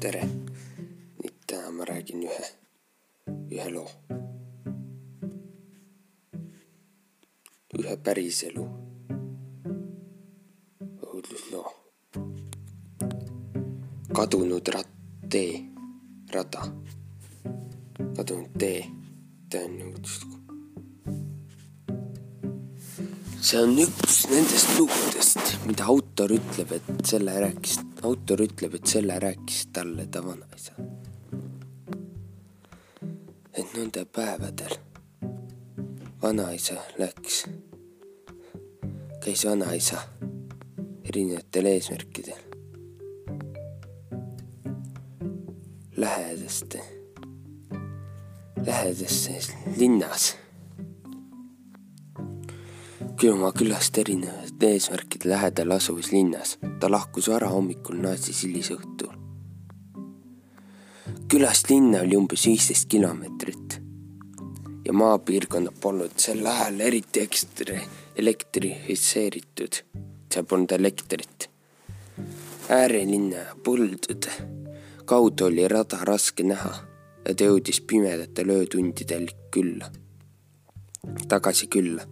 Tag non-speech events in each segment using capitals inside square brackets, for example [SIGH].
tere! nüüd täna ma räägin ühe, ühe loo. ühe päriselu õudusloo. kadunud rattee, rada. kadunud tee, tõeline õuduslugu. See on üks nendest lugudest, mida autor ütleb, et selle rääkis, autor ütleb, et selle rääkis talle ta vanaisa. et nende päevadel vanaisa läks, käis vanaisa erinevatel eesmärkidel lähedaste, lähedases linnas Külamaa külast erinevate eesmärkide lähedal asuvas linnas. ta lahkus varahommikul, naasis hilisõhtul. külast linna oli umbes viisteist kilomeetrit ja maapiirkonnad polnud sel ajal eriti ekstra elektrifitseeritud. seal polnud elektrit. äärelinna põldude kaudu oli rada raske näha ja ta jõudis pimedatel öötundidel külla, tagasi külla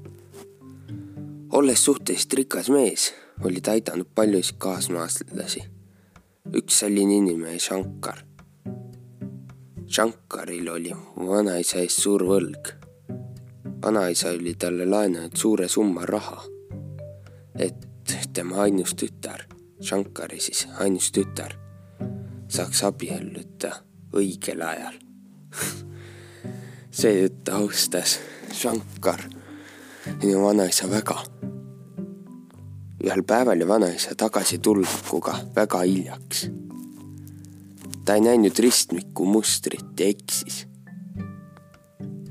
olles suhteliselt rikas mees, oli ta aidanud paljusid kaasmaalasi. üks selline inimene, Shankar. Shankaril oli vanaisa ees suur võlg. vanaisa oli talle laenanud suure summa raha, et tema ainus tütar, Shankari siis ainus tütar, saaks abielluda õigel ajal [LAUGHS] seetõttu austas Shankar minu vanaisa väga ühel päeval ja vanaisa tagasitulekuga väga hiljaks. ta ei näinud ristmiku mustrit ja eksis.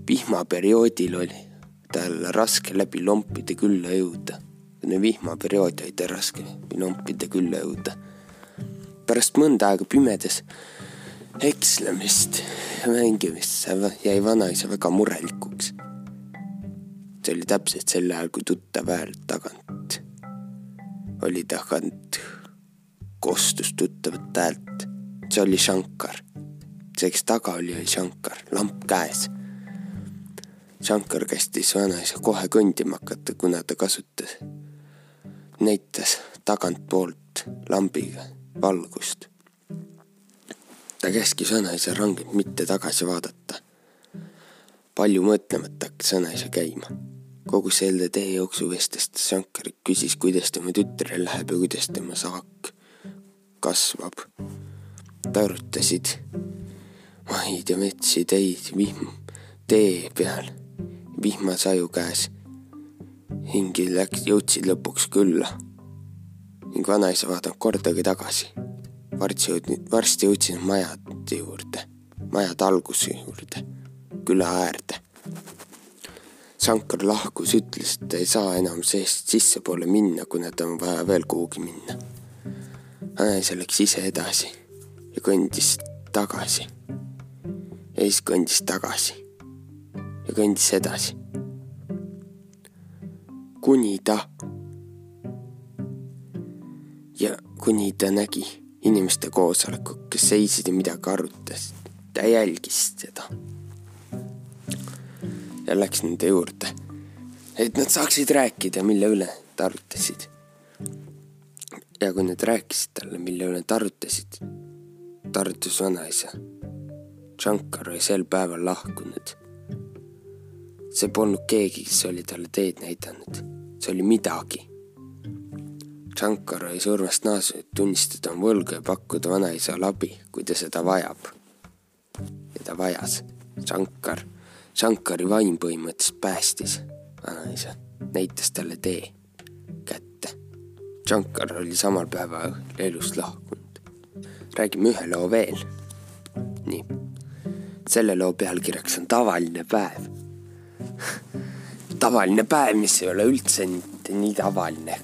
vihmaperioodil oli tal raske läbi lompide külla jõuda. kuni vihmaperiood oli tal raske läbi lompide külla jõuda. pärast mõnda aega pimedas ekslemist ja mängimist jäi vanaisa väga murelikuks. See oli täpselt sel ajal, kui tuttav hääl tagant oli tagant kostus tuttavat häält. see oli Shankar. see, kes taga oli, oli Shankar, lamp käes. Shankar kästis vanaisa kohe kõndima hakata, kuna ta kasutas, näitas tagantpoolt lambiga valgust. ta käskis vanaisa rangelt mitte tagasi vaadata. palju mõtlemata hakkas vanaisa käima kogu selle tee jooksul vestles ta Shankari, küsis, kuidas tema tütrel läheb ja kuidas tema saak kasvab. ta arutasid maid ja metsi, teid, vihm, tee peal, vihmasaju käes. hingid läks, jõudsid lõpuks külla ning vanaisa vaatab kordagi tagasi. varsti jõudnud, varsti jõudsid majade juurde, majade alguse juurde, küla äärde Shankar lahkus, ütles, et ta ei saa enam seest sissepoole minna, kuna tal on vaja veel kuhugi minna. naise läks ise edasi ja kõndis tagasi. ja siis kõndis tagasi ja kõndis edasi. kuni ta ja kuni ta nägi inimeste koosolekut, kes seisid ja midagi arutasid. ta jälgis seda ja läks nende juurde, et nad saaksid rääkida, mille üle nad arutasid. ja kui nad rääkisid talle, mille üle nad arutasid, ta arutas vanaisa. Shankar oli sel päeval lahkunud. see polnud keegi, kes oli talle teed näidanud, see oli midagi. Shankar oli surmast naasnud, et tunnistada oma võlga ja pakkuda vanaisale abi, kui ta seda vajab. ja ta vajas. Shankar Shankari vaim põhimõtteliselt päästis vanaisa, näitas talle tee kätte. Shankar oli samal päeval elust lahkunud. räägime ühe loo veel. nii, selle loo pealkirjaks on tavaline päev [LAUGHS] tavaline päev, mis ei ole üldse nii tavaline